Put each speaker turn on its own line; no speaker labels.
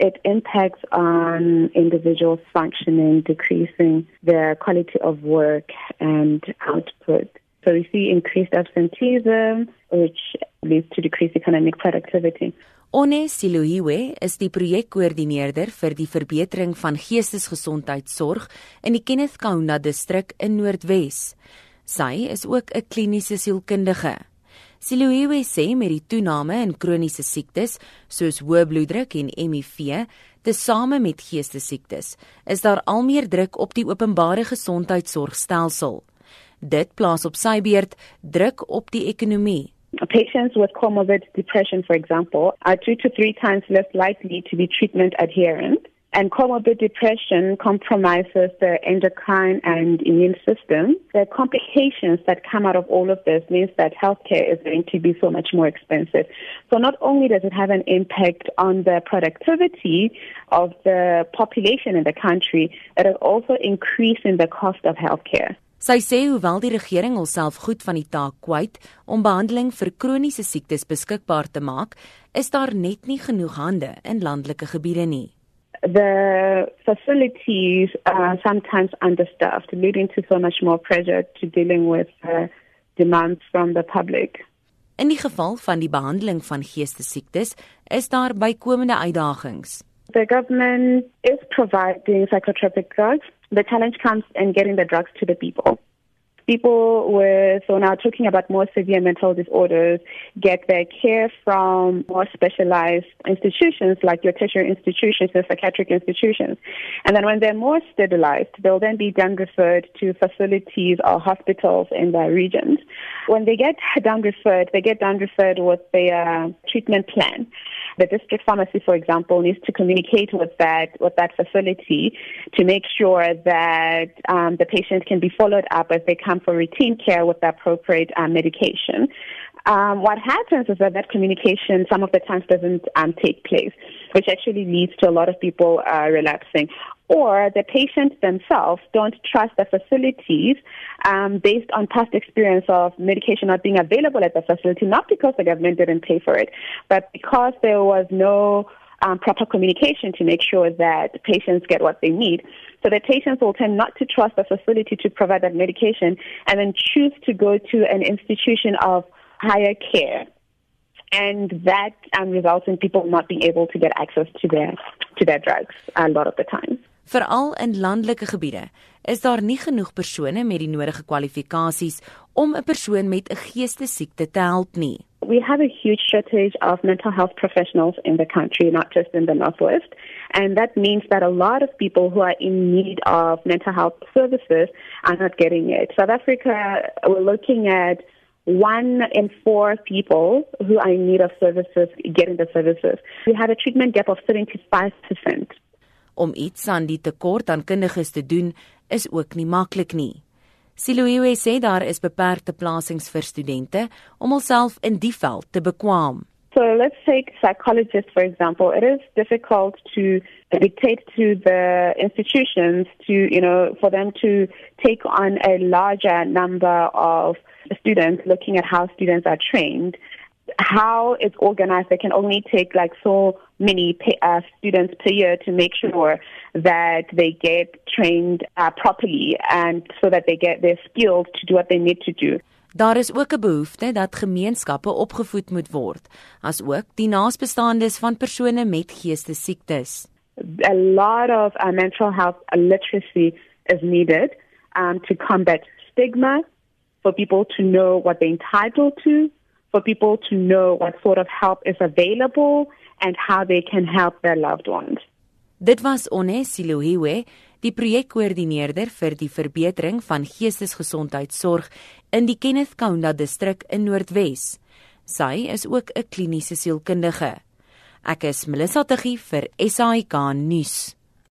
it impacts on individuals functioning, decreasing their quality of work and output. So we see increased absenteeism, which leads to decreased economic productivity.
One Silohiwe is die projekkoördineerder vir die verbetering van geestesgesondheidsorg in die Kenneth Kaunda distrik in Noordwes. Sy is ook 'n kliniese sielkundige. Silohiwe sê met die toename in kroniese siektes soos hoë bloeddruk en HIV, tesame met geestesiektes, is daar al meer druk op die openbare gesondheidsorgstelsel. Dit plaas op sy beurt druk op die ekonomie.
Patients with comorbid depression, for example, are two to three times less likely to be treatment adherent. And comorbid depression compromises the endocrine and immune system. The complications that come out of all of this means that healthcare is going to be so much more expensive. So not only does it have an impact on the productivity of the population in the country, it is also increasing the cost of healthcare.
Sy sê hoewel die regering homself goed van die taak kwyt om behandeling vir kroniese siektes beskikbaar te maak, is daar net nie genoeg hande in landelike gebiede nie.
The facilities are sometimes understaffed, leading to so much more pressure to dealing with uh, demands from the public.
In die geval van die behandeling van geestesiektes, is daar bykomende uitdagings.
The government is providing psychotropic drugs. The challenge comes in getting the drugs to the people. People with, so now talking about more severe mental disorders, get their care from more specialized institutions like your tertiary institutions and psychiatric institutions. And then when they're more stabilized, they'll then be down referred to facilities or hospitals in their regions. When they get down referred, they get down referred with their treatment plan. The district pharmacy, for example, needs to communicate with that with that facility to make sure that um, the patient can be followed up as they come for routine care with the appropriate um, medication. Um, what happens is that that communication some of the times doesn't um, take place, which actually leads to a lot of people uh, relapsing or the patients themselves don't trust the facilities um, based on past experience of medication not being available at the facility, not because the government didn't pay for it, but because there was no um, proper communication to make sure that patients get what they need. So that patients will tend not to trust the facility to provide that medication and then choose to go to an institution of higher care. And that um, results in people not being able to get access to their to their drugs a lot of the time.
Veral in landelike gebiede is daar nie genoeg persone met die nodige kwalifikasies om 'n persoon met 'n geestesiekte te help nie.
We have a huge shortage of mental health professionals in the country, not just in the Northwest. And that means that a lot of people who are in need of mental health services are not getting it. South Africa, we're looking at one in four people who are in need of services getting the services. We have a treatment gap of 75%
om iets aan die tekort aan kundiges te doen is ook nie maklik nie. Siloewe sê daar is beperkte plasings vir studente om hulself in die veld te bekwam.
So let's take psychologists for example. It is difficult to dictate to the institutions to, you know, for them to take on a larger number of students looking at how students are trained. How it's organized, they can only take like so many pay, uh, students per year to make sure that they get trained uh, properly and so that they get their skills to do what they need to do.
Daar is ook 'n behoefte dat gemeenskappe opgevoed moet word, asook die naasbestaandes van persone met geestesiektes.
A lot of uh, mental health literacy is needed um, to combat stigma, for people to know what they're entitled to, for people to know what sort of help is available and how they can help their loved ones.
Dit was Onesilohiwe, die projekkoördineerder vir die verbetering van geestesgesondheidsorg in die Kenneth Kaunda distrik in Noordwes. Sy is ook 'n kliniese sielkundige. Ek is Melissa Tuggie vir SAK nuus.